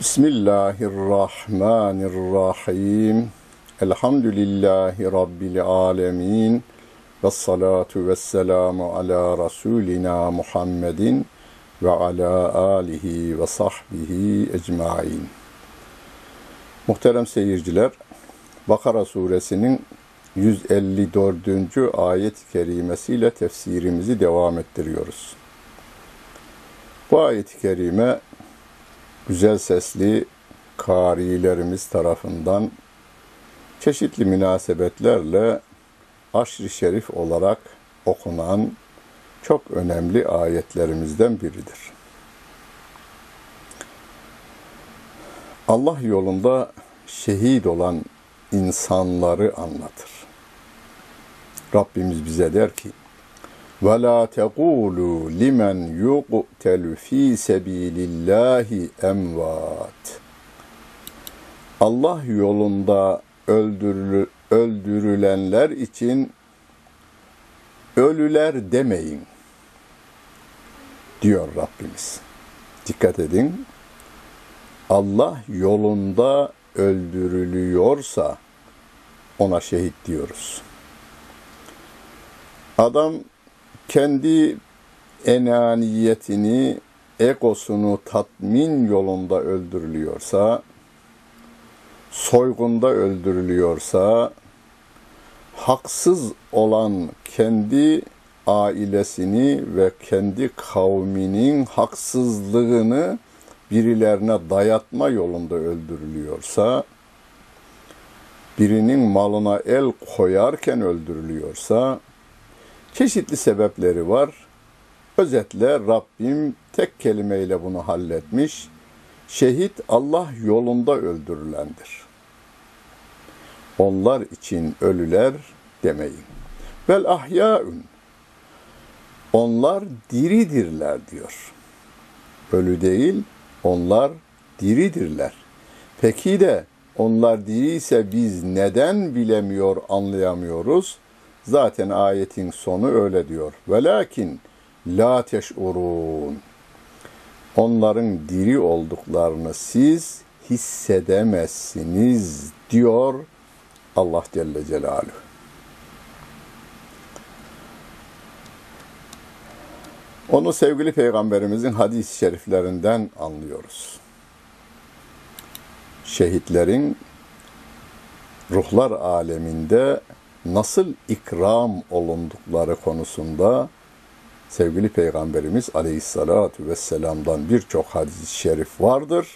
Bismillahirrahmanirrahim. Elhamdülillahi Rabbil alemin. Ve salatu ve selamu ala Resulina Muhammedin ve ala alihi ve sahbihi ecmain. Muhterem seyirciler, Bakara suresinin 154. ayet-i kerimesiyle tefsirimizi devam ettiriyoruz. Bu ayet-i kerime güzel sesli karilerimiz tarafından çeşitli münasebetlerle aşr-ı şerif olarak okunan çok önemli ayetlerimizden biridir. Allah yolunda şehit olan insanları anlatır. Rabbimiz bize der ki, وَلَا تَقُولُوا لِمَنْ يُقْتَلُ ف۪ي سَب۪يلِ اللّٰهِ اَمْوَاتٍ Allah yolunda öldürülü, öldürülenler için ölüler demeyin diyor Rabbimiz. Dikkat edin. Allah yolunda öldürülüyorsa ona şehit diyoruz. Adam kendi enaniyetini, egosunu tatmin yolunda öldürülüyorsa, soygunda öldürülüyorsa, haksız olan kendi ailesini ve kendi kavminin haksızlığını birilerine dayatma yolunda öldürülüyorsa, birinin malına el koyarken öldürülüyorsa, Çeşitli sebepleri var. Özetle Rabbim tek kelimeyle bunu halletmiş. Şehit Allah yolunda öldürülendir. Onlar için ölüler demeyin. Vel ahyaun. Onlar diridirler diyor. Ölü değil, onlar diridirler. Peki de onlar diriyse biz neden bilemiyor, anlayamıyoruz? Zaten ayetin sonu öyle diyor. Velakin la teş'urun. Onların diri olduklarını siz hissedemezsiniz diyor Allah Celle Celaluhu. Onu sevgili peygamberimizin hadis-i şeriflerinden anlıyoruz. Şehitlerin ruhlar aleminde nasıl ikram olundukları konusunda sevgili Peygamberimiz Aleyhisselatü Vesselam'dan birçok hadis-i şerif vardır.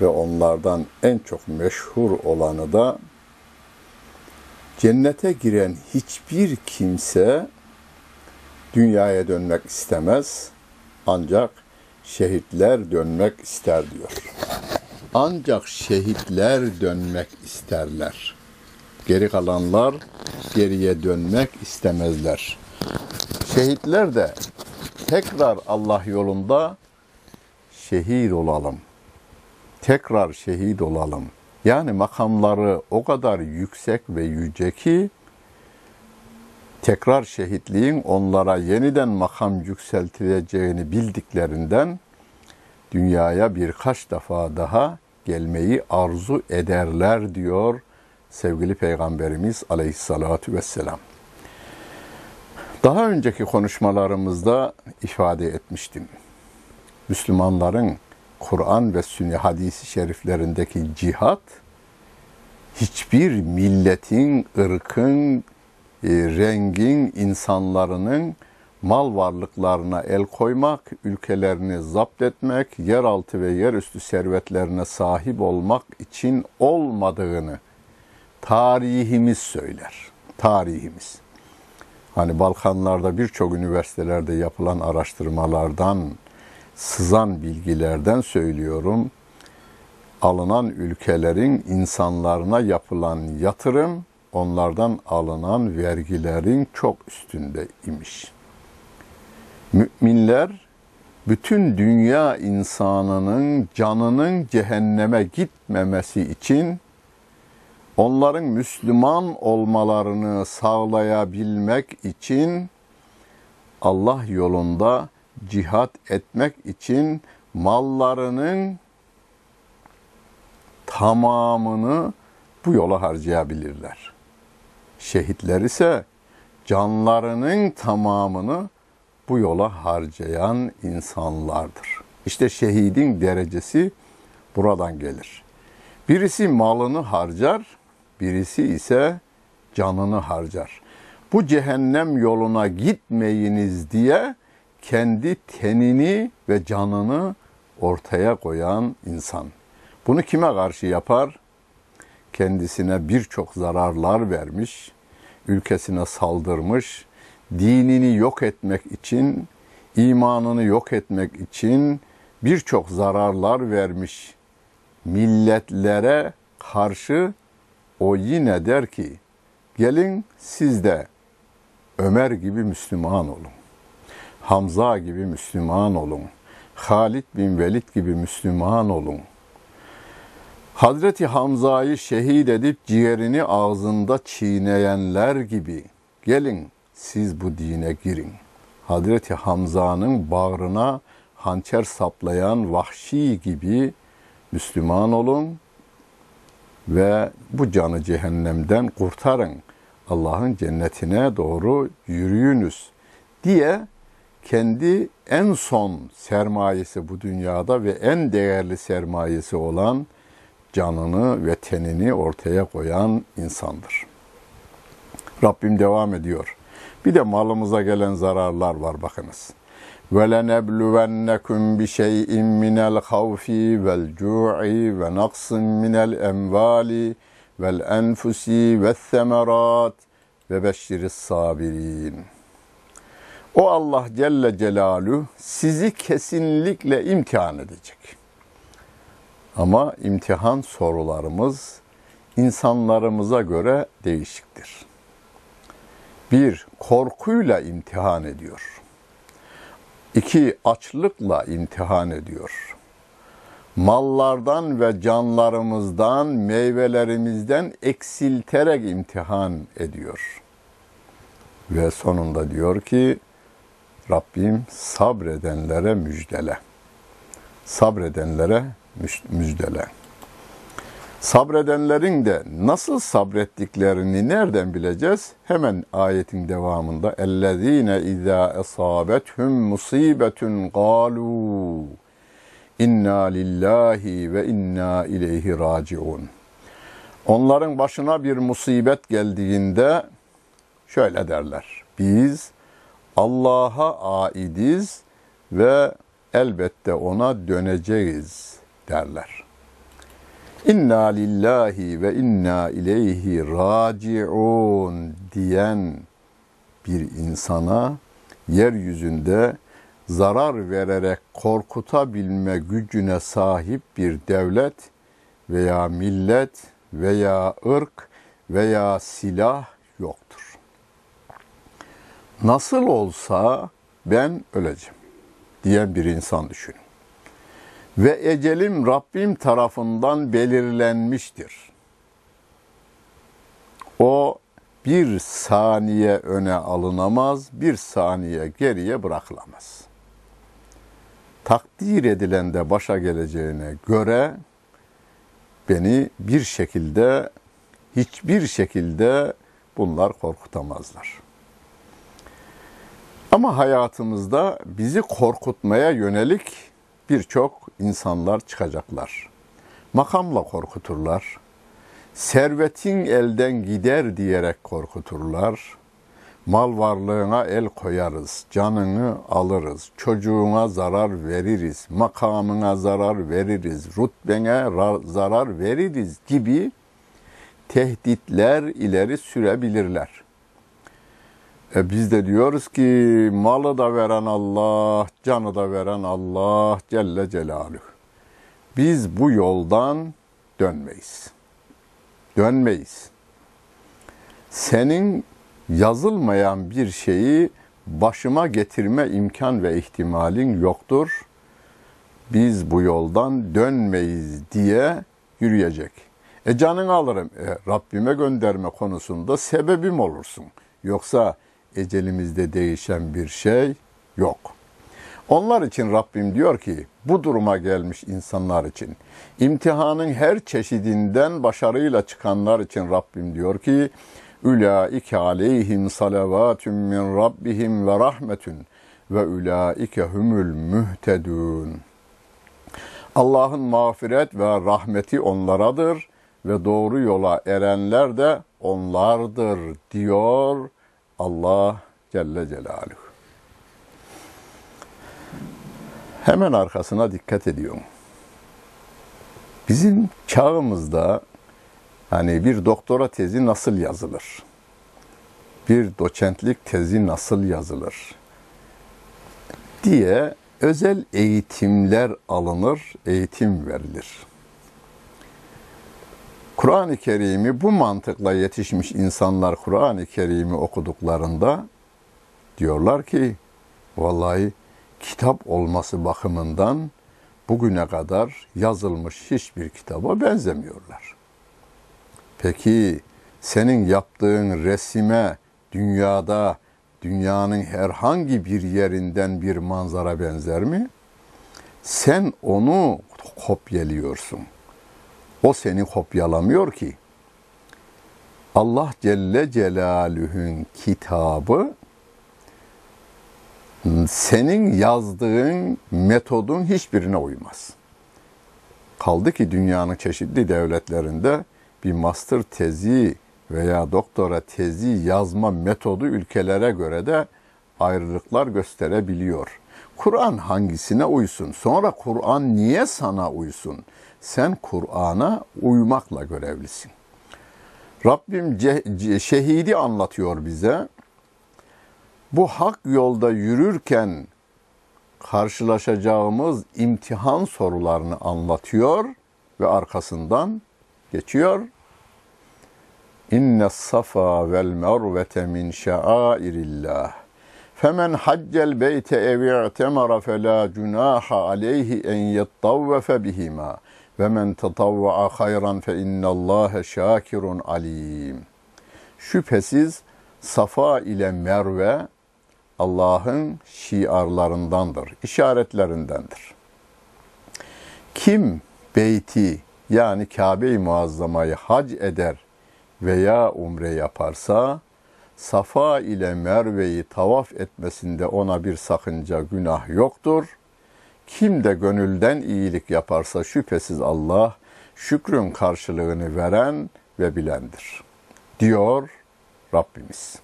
Ve onlardan en çok meşhur olanı da cennete giren hiçbir kimse dünyaya dönmek istemez ancak şehitler dönmek ister diyor. Ancak şehitler dönmek isterler. Geri kalanlar geriye dönmek istemezler. Şehitler de tekrar Allah yolunda şehit olalım. Tekrar şehit olalım. Yani makamları o kadar yüksek ve yüce ki tekrar şehitliğin onlara yeniden makam yükseltileceğini bildiklerinden dünyaya birkaç defa daha gelmeyi arzu ederler diyor sevgili Peygamberimiz aleyhissalatu vesselam. Daha önceki konuşmalarımızda ifade etmiştim. Müslümanların Kur'an ve sünni hadisi şeriflerindeki cihat hiçbir milletin, ırkın, e, rengin, insanlarının mal varlıklarına el koymak, ülkelerini zapt etmek, yeraltı ve yerüstü servetlerine sahip olmak için olmadığını tarihimiz söyler. Tarihimiz. Hani Balkanlarda birçok üniversitelerde yapılan araştırmalardan, sızan bilgilerden söylüyorum. Alınan ülkelerin insanlarına yapılan yatırım, onlardan alınan vergilerin çok üstünde imiş. Müminler bütün dünya insanının canının cehenneme gitmemesi için onların Müslüman olmalarını sağlayabilmek için Allah yolunda cihat etmek için mallarının tamamını bu yola harcayabilirler. Şehitler ise canlarının tamamını bu yola harcayan insanlardır. İşte şehidin derecesi buradan gelir. Birisi malını harcar, birisi ise canını harcar. Bu cehennem yoluna gitmeyiniz diye kendi tenini ve canını ortaya koyan insan. Bunu kime karşı yapar? Kendisine birçok zararlar vermiş, ülkesine saldırmış, dinini yok etmek için, imanını yok etmek için birçok zararlar vermiş milletlere karşı o yine der ki gelin siz de Ömer gibi Müslüman olun. Hamza gibi Müslüman olun. Halid bin Velid gibi Müslüman olun. Hazreti Hamza'yı şehit edip ciğerini ağzında çiğneyenler gibi gelin siz bu dine girin. Hazreti Hamza'nın bağrına hançer saplayan vahşi gibi Müslüman olun ve bu canı cehennemden kurtarın. Allah'ın cennetine doğru yürüyünüz diye kendi en son sermayesi bu dünyada ve en değerli sermayesi olan canını ve tenini ortaya koyan insandır. Rabbim devam ediyor. Bir de malımıza gelen zararlar var bakınız. وَلَنَبْلُوَنَّكُمْ بِشَيْءٍ مِنَ الْخَوْفِ وَالْجُوعِ وَنَقْصٍ مِنَ الْاَمْوَالِ وَالْاَنْفُسِ وَالثَّمَرَاتِ وَبَشِّرِ الصَّابِرِينَ O Allah Celle Celaluhu sizi kesinlikle imtihan edecek. Ama imtihan sorularımız insanlarımıza göre değişiktir. Bir, korkuyla imtihan ediyor. İki, açlıkla imtihan ediyor. Mallardan ve canlarımızdan, meyvelerimizden eksilterek imtihan ediyor. Ve sonunda diyor ki, Rabbim sabredenlere müjdele. Sabredenlere müjdele. Sabredenlerin de nasıl sabrettiklerini nereden bileceğiz? Hemen ayetin devamında ellezine izâ esâbethum musibetun qalu inna lillahi ve inna ileyhi raciun. Onların başına bir musibet geldiğinde şöyle derler. Biz Allah'a aidiz ve elbette ona döneceğiz derler. İnna lillahi ve inna ileyhi raciun diyen bir insana yeryüzünde zarar vererek korkutabilme gücüne sahip bir devlet veya millet veya ırk veya silah yoktur. Nasıl olsa ben öleceğim diyen bir insan düşünün. Ve ecelim Rabbim tarafından belirlenmiştir. O bir saniye öne alınamaz, bir saniye geriye bırakılamaz takdir edilen de başa geleceğine göre beni bir şekilde hiçbir şekilde bunlar korkutamazlar. Ama hayatımızda bizi korkutmaya yönelik birçok insanlar çıkacaklar. Makamla korkuturlar. Servetin elden gider diyerek korkuturlar Mal varlığına el koyarız, canını alırız, çocuğuna zarar veririz, makamına zarar veririz, rütbene zarar veririz gibi tehditler ileri sürebilirler. E biz de diyoruz ki malı da veren Allah, canı da veren Allah Celle Celaluhu. Biz bu yoldan dönmeyiz. Dönmeyiz. Senin yazılmayan bir şeyi başıma getirme imkan ve ihtimalin yoktur. Biz bu yoldan dönmeyiz diye yürüyecek. E canını alırım. E, Rabbime gönderme konusunda sebebim olursun. Yoksa ecelimizde değişen bir şey yok. Onlar için Rabbim diyor ki bu duruma gelmiş insanlar için imtihanın her çeşidinden başarıyla çıkanlar için Rabbim diyor ki Ulaike aleyhim salavatun min rabbihim ve rahmetun ve ulaike humul mühtedun. Allah'ın mağfiret ve rahmeti onlaradır ve doğru yola erenler de onlardır diyor Allah Celle Celaluhu. Hemen arkasına dikkat ediyorum. Bizim çağımızda Hani bir doktora tezi nasıl yazılır? Bir doçentlik tezi nasıl yazılır? diye özel eğitimler alınır, eğitim verilir. Kur'an-ı Kerim'i bu mantıkla yetişmiş insanlar Kur'an-ı Kerim'i okuduklarında diyorlar ki vallahi kitap olması bakımından bugüne kadar yazılmış hiçbir kitaba benzemiyorlar. Peki senin yaptığın resime dünyada dünyanın herhangi bir yerinden bir manzara benzer mi? Sen onu kopyalıyorsun. O seni kopyalamıyor ki. Allah Celle Celaluhu'nun kitabı senin yazdığın metodun hiçbirine uymaz. Kaldı ki dünyanın çeşitli devletlerinde bir master tezi veya doktora tezi yazma metodu ülkelere göre de ayrılıklar gösterebiliyor. Kur'an hangisine uysun? Sonra Kur'an niye sana uysun? Sen Kur'an'a uymakla görevlisin. Rabbim şehidi anlatıyor bize. Bu hak yolda yürürken karşılaşacağımız imtihan sorularını anlatıyor ve arkasından geçiyor. İnne safa vel mervete min şairillah. Femen haccel beyte ev i'temara fela cunaha aleyhi en yettavvefe bihima. Ve men tetavva'a hayran fe innallâhe şakirun alim. Şüphesiz Safa ile Merve Allah'ın şiarlarındandır, işaretlerindendir. Kim beyti yani Kabe-i Muazzama'yı hac eder veya umre yaparsa Safa ile Merve'yi tavaf etmesinde ona bir sakınca günah yoktur. Kim de gönülden iyilik yaparsa şüphesiz Allah şükrün karşılığını veren ve bilendir. Diyor Rabbimiz.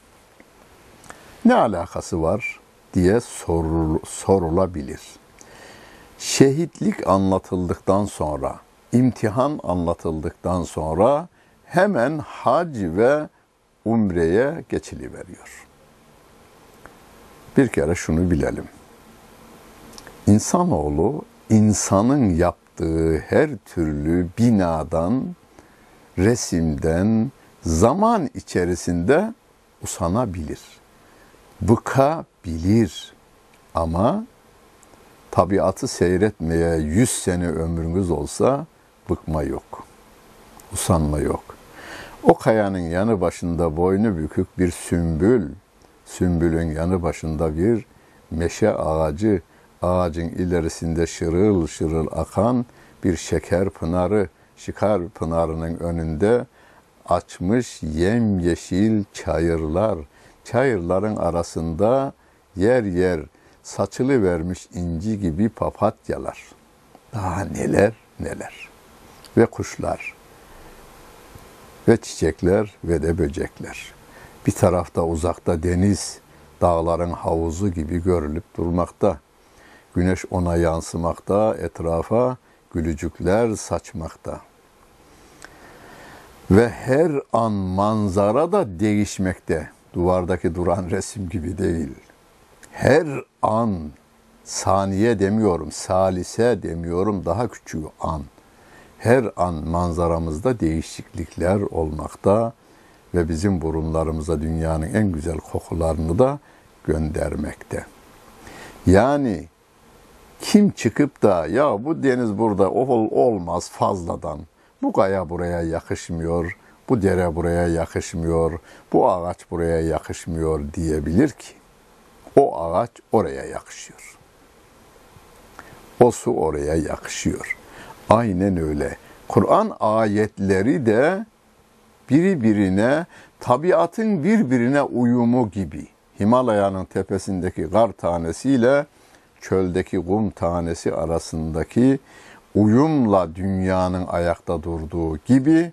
Ne alakası var diye sorul, sorulabilir. Şehitlik anlatıldıktan sonra, imtihan anlatıldıktan sonra hemen hac ve umreye geçiliveriyor. Bir kere şunu bilelim. İnsanoğlu insanın yaptığı her türlü binadan, resimden, zaman içerisinde usanabilir. Bıkabilir. Ama tabiatı seyretmeye yüz sene ömrünüz olsa bıkma yok. Usanma yok. O kayanın yanı başında boynu bükük bir sümbül, sümbülün yanı başında bir meşe ağacı, ağacın ilerisinde şırıl şırıl akan bir şeker pınarı, şikar pınarının önünde açmış yemyeşil çayırlar, çayırların arasında yer yer saçılı vermiş inci gibi papatyalar. Daha neler neler. Ve kuşlar ve çiçekler ve de böcekler. Bir tarafta uzakta deniz, dağların havuzu gibi görülüp durmakta. Güneş ona yansımakta, etrafa gülücükler saçmakta. Ve her an manzara da değişmekte. Duvardaki duran resim gibi değil. Her an saniye demiyorum, salise demiyorum, daha küçük an her an manzaramızda değişiklikler olmakta ve bizim burunlarımıza dünyanın en güzel kokularını da göndermekte. Yani kim çıkıp da ya bu deniz burada ol, olmaz fazladan, bu kaya buraya yakışmıyor, bu dere buraya yakışmıyor, bu ağaç buraya yakışmıyor diyebilir ki o ağaç oraya yakışıyor. O su oraya yakışıyor. Aynen öyle. Kur'an ayetleri de biri birine, tabiatın birbirine uyumu gibi. Himalaya'nın tepesindeki kar tanesiyle çöldeki kum tanesi arasındaki uyumla dünyanın ayakta durduğu gibi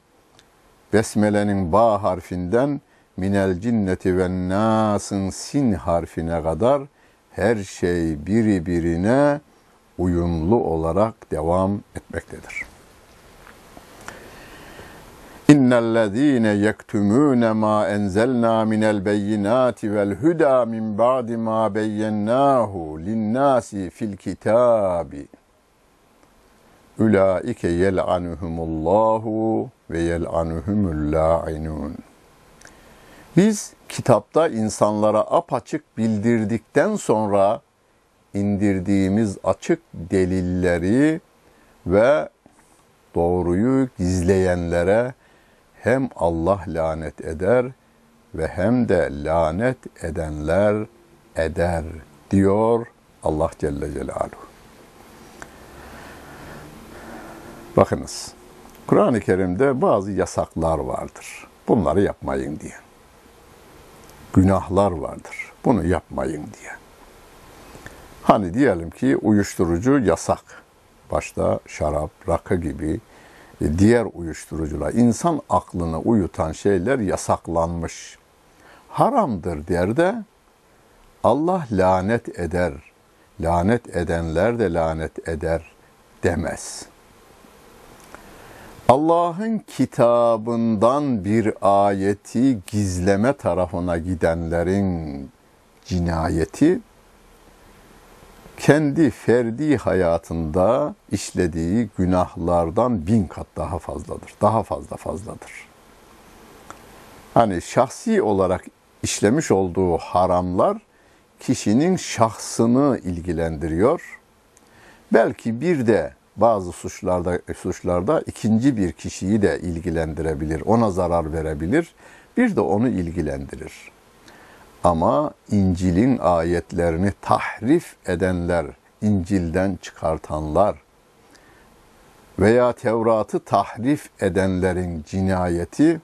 Besmele'nin ba harfinden minel cinneti ve nasın sin harfine kadar her şey biri birine uyumlu olarak devam etmektedir. İnnellezîne yektumûne mâ enzelnâ minel beyinâti vel hudâ min ba'di mâ beyyennâhu linnâsi fil kitâbi. Ulaike yel'anuhumullahu ve yel'anuhumul la'inun. Biz kitapta insanlara apaçık bildirdikten sonra indirdiğimiz açık delilleri ve doğruyu gizleyenlere hem Allah lanet eder ve hem de lanet edenler eder diyor Allah Celle Celaluhu. Bakınız, Kur'an-ı Kerim'de bazı yasaklar vardır. Bunları yapmayın diye. Günahlar vardır. Bunu yapmayın diye. Hani diyelim ki uyuşturucu yasak. Başta şarap, rakı gibi diğer uyuşturucular, insan aklını uyutan şeyler yasaklanmış. Haramdır der de Allah lanet eder. Lanet edenler de lanet eder demez. Allah'ın kitabından bir ayeti gizleme tarafına gidenlerin cinayeti kendi ferdi hayatında işlediği günahlardan bin kat daha fazladır. Daha fazla fazladır. Hani şahsi olarak işlemiş olduğu haramlar kişinin şahsını ilgilendiriyor. Belki bir de bazı suçlarda suçlarda ikinci bir kişiyi de ilgilendirebilir, ona zarar verebilir. Bir de onu ilgilendirir. Ama İncil'in ayetlerini tahrif edenler, İncil'den çıkartanlar veya Tevrat'ı tahrif edenlerin cinayeti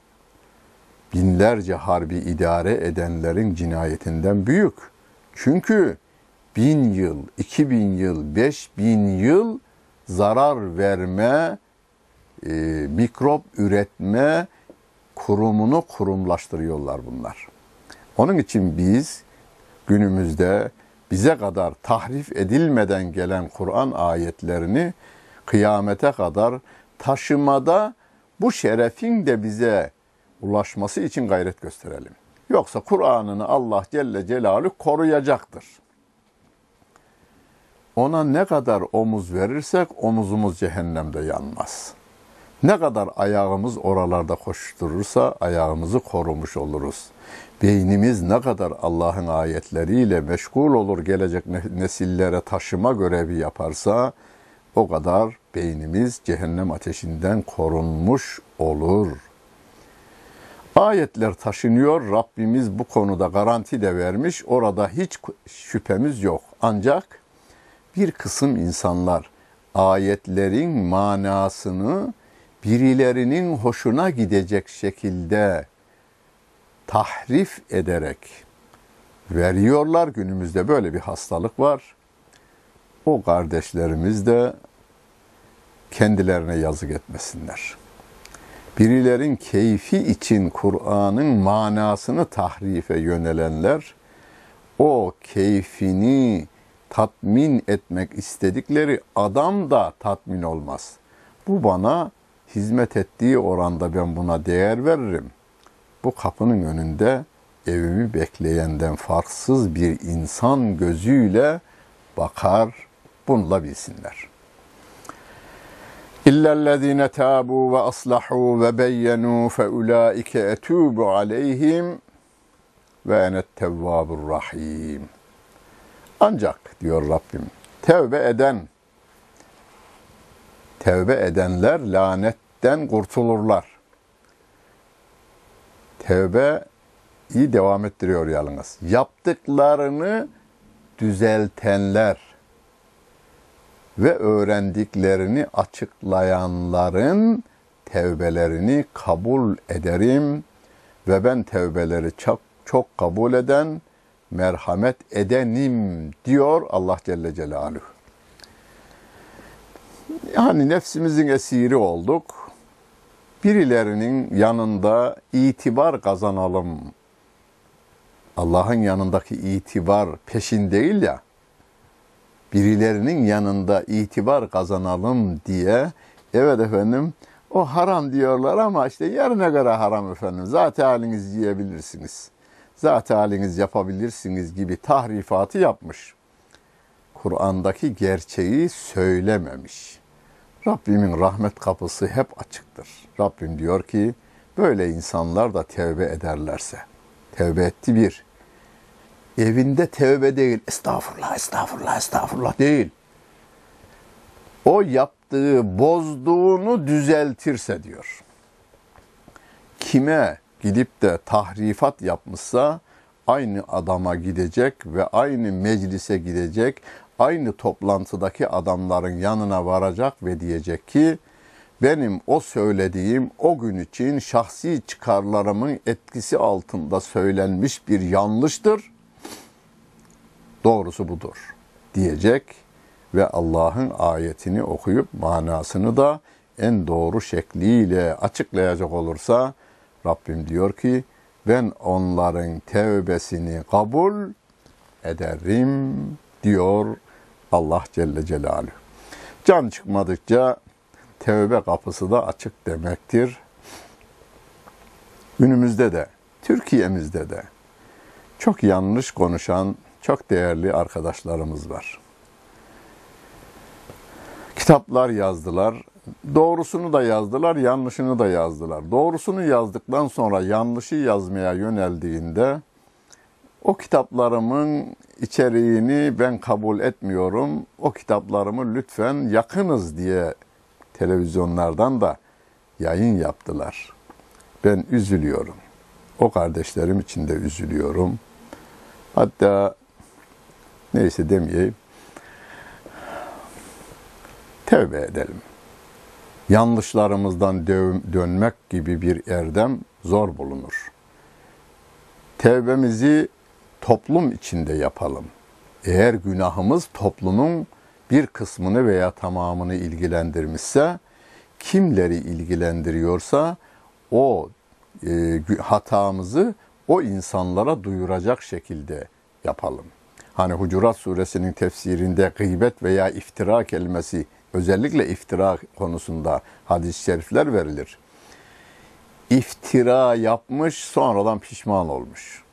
binlerce harbi idare edenlerin cinayetinden büyük. Çünkü bin yıl, iki bin yıl, beş bin yıl zarar verme, e, mikrop üretme kurumunu kurumlaştırıyorlar bunlar. Onun için biz günümüzde bize kadar tahrif edilmeden gelen Kur'an ayetlerini kıyamete kadar taşımada bu şerefin de bize ulaşması için gayret gösterelim. Yoksa Kur'an'ını Allah Celle Celaluhu koruyacaktır. Ona ne kadar omuz verirsek omuzumuz cehennemde yanmaz. Ne kadar ayağımız oralarda koşturursa ayağımızı korumuş oluruz. Beynimiz ne kadar Allah'ın ayetleriyle meşgul olur gelecek nesillere taşıma görevi yaparsa o kadar beynimiz cehennem ateşinden korunmuş olur. Ayetler taşınıyor. Rabbimiz bu konuda garanti de vermiş. Orada hiç şüphemiz yok. Ancak bir kısım insanlar ayetlerin manasını birilerinin hoşuna gidecek şekilde tahrif ederek veriyorlar. Günümüzde böyle bir hastalık var. O kardeşlerimiz de kendilerine yazık etmesinler. Birilerin keyfi için Kur'an'ın manasını tahrife yönelenler, o keyfini tatmin etmek istedikleri adam da tatmin olmaz. Bu bana hizmet ettiği oranda ben buna değer veririm. Bu kapının önünde evimi bekleyenden farksız bir insan gözüyle bakar, bununla bilsinler. İllellezine tabu ve aslahu ve beyyenu fe ulaike etubu aleyhim ve enet tevvabur rahim. Ancak diyor Rabbim tevbe eden tevbe edenler lanetten kurtulurlar. Tevbe iyi devam ettiriyor yalnız. Yaptıklarını düzeltenler ve öğrendiklerini açıklayanların tevbelerini kabul ederim ve ben tevbeleri çok çok kabul eden merhamet edenim diyor Allah Celle Celaluhu. Yani nefsimizin esiri olduk. Birilerinin yanında itibar kazanalım. Allah'ın yanındaki itibar peşin değil ya. Birilerinin yanında itibar kazanalım diye evet efendim o haram diyorlar ama işte yerine göre haram efendim. Zaten haliniz yiyebilirsiniz zat haliniz yapabilirsiniz gibi tahrifatı yapmış. Kur'an'daki gerçeği söylememiş. Rabbimin rahmet kapısı hep açıktır. Rabbim diyor ki böyle insanlar da tevbe ederlerse. Tevbe etti bir. Evinde tevbe değil. Estağfurullah, estağfurullah, estağfurullah değil. O yaptığı, bozduğunu düzeltirse diyor. Kime gidip de tahrifat yapmışsa aynı adama gidecek ve aynı meclise gidecek, aynı toplantıdaki adamların yanına varacak ve diyecek ki benim o söylediğim o gün için şahsi çıkarlarımın etkisi altında söylenmiş bir yanlıştır. Doğrusu budur diyecek ve Allah'ın ayetini okuyup manasını da en doğru şekliyle açıklayacak olursa Rabbim diyor ki ben onların tevbesini kabul ederim diyor Allah Celle Celaluhu. Can çıkmadıkça tevbe kapısı da açık demektir. Günümüzde de, Türkiye'mizde de çok yanlış konuşan çok değerli arkadaşlarımız var. Kitaplar yazdılar, Doğrusunu da yazdılar, yanlışını da yazdılar. Doğrusunu yazdıktan sonra yanlışı yazmaya yöneldiğinde o kitaplarımın içeriğini ben kabul etmiyorum. O kitaplarımı lütfen yakınız diye televizyonlardan da yayın yaptılar. Ben üzülüyorum. O kardeşlerim için de üzülüyorum. Hatta neyse demeyeyim. Tevbe edelim yanlışlarımızdan dönmek gibi bir erdem zor bulunur. Tevbemizi toplum içinde yapalım. Eğer günahımız toplumun bir kısmını veya tamamını ilgilendirmişse, kimleri ilgilendiriyorsa o e, hatamızı o insanlara duyuracak şekilde yapalım. Hani Hucurat suresinin tefsirinde gıybet veya iftira kelimesi özellikle iftira konusunda hadis-i şerifler verilir. İftira yapmış sonradan pişman olmuş.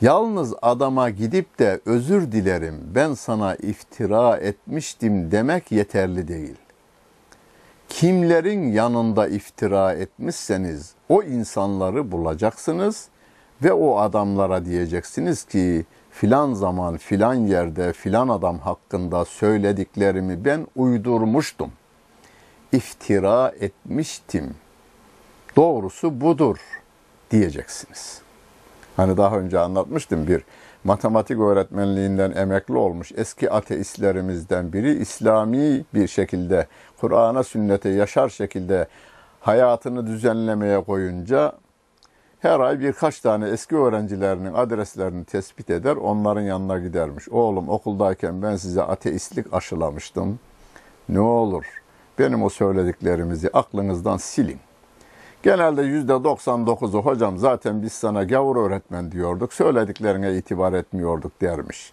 Yalnız adama gidip de özür dilerim ben sana iftira etmiştim demek yeterli değil. Kimlerin yanında iftira etmişseniz o insanları bulacaksınız ve o adamlara diyeceksiniz ki filan zaman filan yerde filan adam hakkında söylediklerimi ben uydurmuştum. İftira etmiştim. Doğrusu budur diyeceksiniz. Hani daha önce anlatmıştım bir matematik öğretmenliğinden emekli olmuş eski ateistlerimizden biri İslami bir şekilde Kur'an'a sünnete yaşar şekilde hayatını düzenlemeye koyunca her ay birkaç tane eski öğrencilerinin adreslerini tespit eder, onların yanına gidermiş. Oğlum okuldayken ben size ateistlik aşılamıştım. Ne olur benim o söylediklerimizi aklınızdan silin. Genelde yüzde 99'u hocam zaten biz sana gavur öğretmen diyorduk, söylediklerine itibar etmiyorduk dermiş.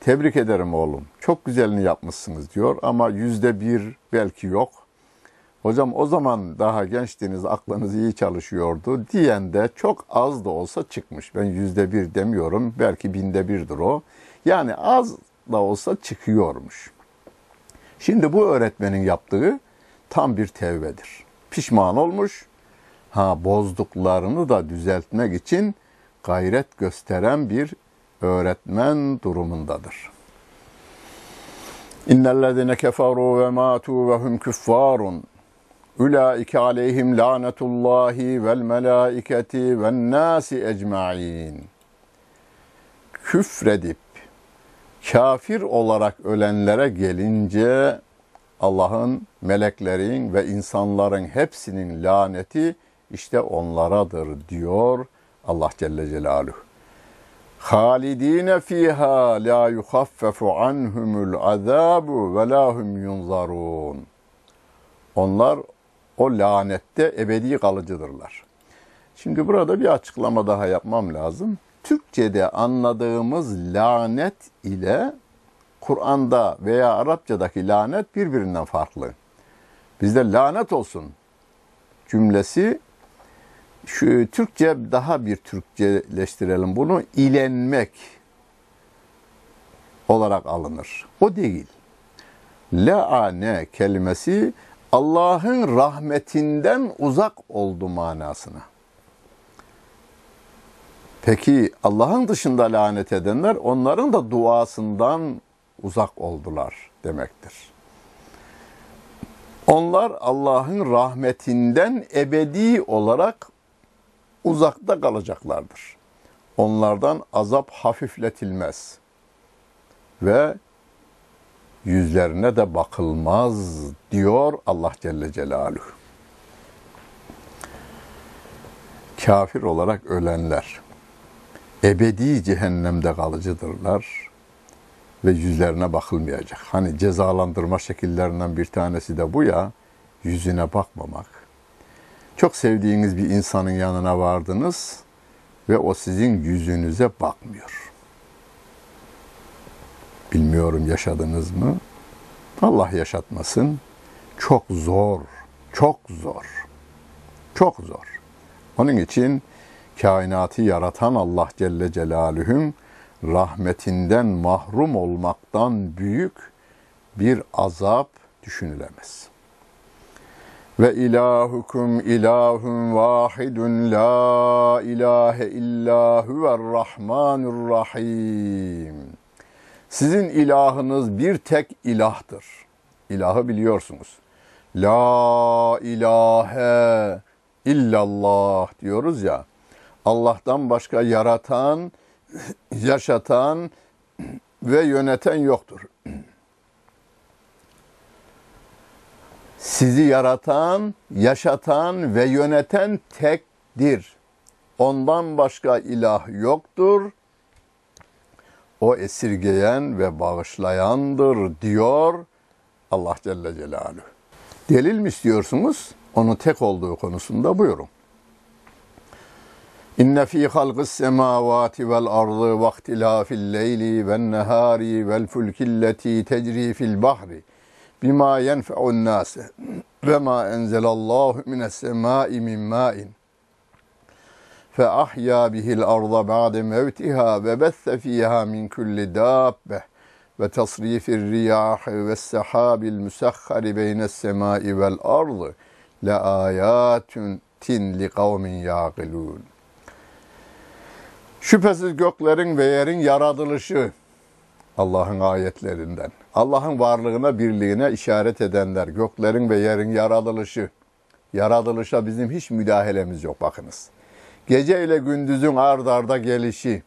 Tebrik ederim oğlum, çok güzelini yapmışsınız diyor ama yüzde bir belki yok. Hocam o zaman daha gençtiniz, aklınız iyi çalışıyordu diyen de çok az da olsa çıkmış. Ben yüzde bir demiyorum, belki binde birdir o. Yani az da olsa çıkıyormuş. Şimdi bu öğretmenin yaptığı tam bir tevbedir. Pişman olmuş, ha bozduklarını da düzeltmek için gayret gösteren bir öğretmen durumundadır. İnnellezine keferu ve matu ve hum küffarun Ulaike aleyhim lanetullahi vel melaiketi ve nasi ecmain. Küfredip kafir olarak ölenlere gelince Allah'ın, meleklerin ve insanların hepsinin laneti işte onlaradır diyor Allah Celle Celaluhu. Halidine fiha la yuhaffefu anhumul azabu ve la hum yunzarun. Onlar o lanette ebedi kalıcıdırlar. Şimdi burada bir açıklama daha yapmam lazım. Türkçe'de anladığımız lanet ile Kur'an'da veya Arapçadaki lanet birbirinden farklı. Bizde lanet olsun cümlesi şu Türkçe daha bir Türkçeleştirelim bunu ilenmek olarak alınır. O değil. Laane kelimesi Allah'ın rahmetinden uzak oldu manasına. Peki Allah'ın dışında lanet edenler onların da duasından uzak oldular demektir. Onlar Allah'ın rahmetinden ebedi olarak uzakta kalacaklardır. Onlardan azap hafifletilmez ve yüzlerine de bakılmaz diyor Allah Celle Celaluhu. Kafir olarak ölenler ebedi cehennemde kalıcıdırlar ve yüzlerine bakılmayacak. Hani cezalandırma şekillerinden bir tanesi de bu ya, yüzüne bakmamak. Çok sevdiğiniz bir insanın yanına vardınız ve o sizin yüzünüze bakmıyor. Bilmiyorum yaşadınız mı? Allah yaşatmasın. Çok zor, çok zor, çok zor. Onun için kainatı yaratan Allah Celle Celaluhu'nun rahmetinden mahrum olmaktan büyük bir azap düşünülemez. Ve ilahukum ilahun vahidun la ilahe illa rahim. Sizin ilahınız bir tek ilahtır. İlahı biliyorsunuz. La ilahe illallah diyoruz ya. Allah'tan başka yaratan, yaşatan ve yöneten yoktur. Sizi yaratan, yaşatan ve yöneten tekdir. Ondan başka ilah yoktur. O esirgeyen ve bağışlayandır diyor Allah Celle Celaluhu. Delil mi istiyorsunuz? Onun tek olduğu konusunda buyurun. İnne fî halqis semâvâti vel ardı ve ihtilâfil leyli ven nehâri vel fulkilleti tecrî fil bahri bima yenfe'un nase ve ma enzelallahu mines semai min ma'in fe ahya bihil arda ba'de mevtiha ve besse fiha min kulli dabbe ve tasrifir riyah ve sehabil musahhari beynes semai vel ardı le ayatun tin li kavmin yaqilun. Şüphesiz göklerin ve yerin yaratılışı Allah'ın ayetlerinden. Allah'ın varlığına, birliğine işaret edenler. Göklerin ve yerin yaratılışı. Yaratılışa bizim hiç müdahalemiz yok bakınız gece ile gündüzün ard arda gelişi,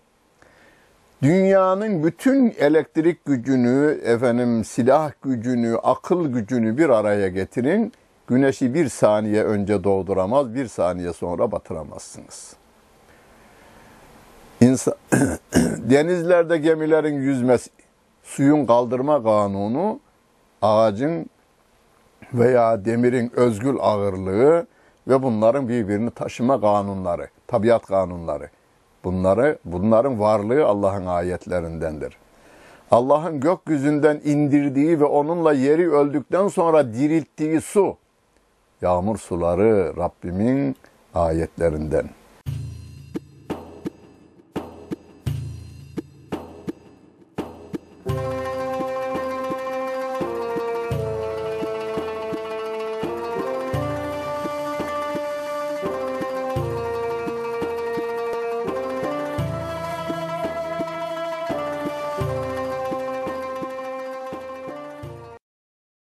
dünyanın bütün elektrik gücünü, efendim silah gücünü, akıl gücünü bir araya getirin. Güneşi bir saniye önce doğduramaz, bir saniye sonra batıramazsınız. İnsan, denizlerde gemilerin yüzmesi, suyun kaldırma kanunu, ağacın veya demirin özgül ağırlığı ve bunların birbirini taşıma kanunları tabiat kanunları. Bunları, bunların varlığı Allah'ın ayetlerindendir. Allah'ın gökyüzünden indirdiği ve onunla yeri öldükten sonra dirilttiği su, yağmur suları Rabbimin ayetlerinden.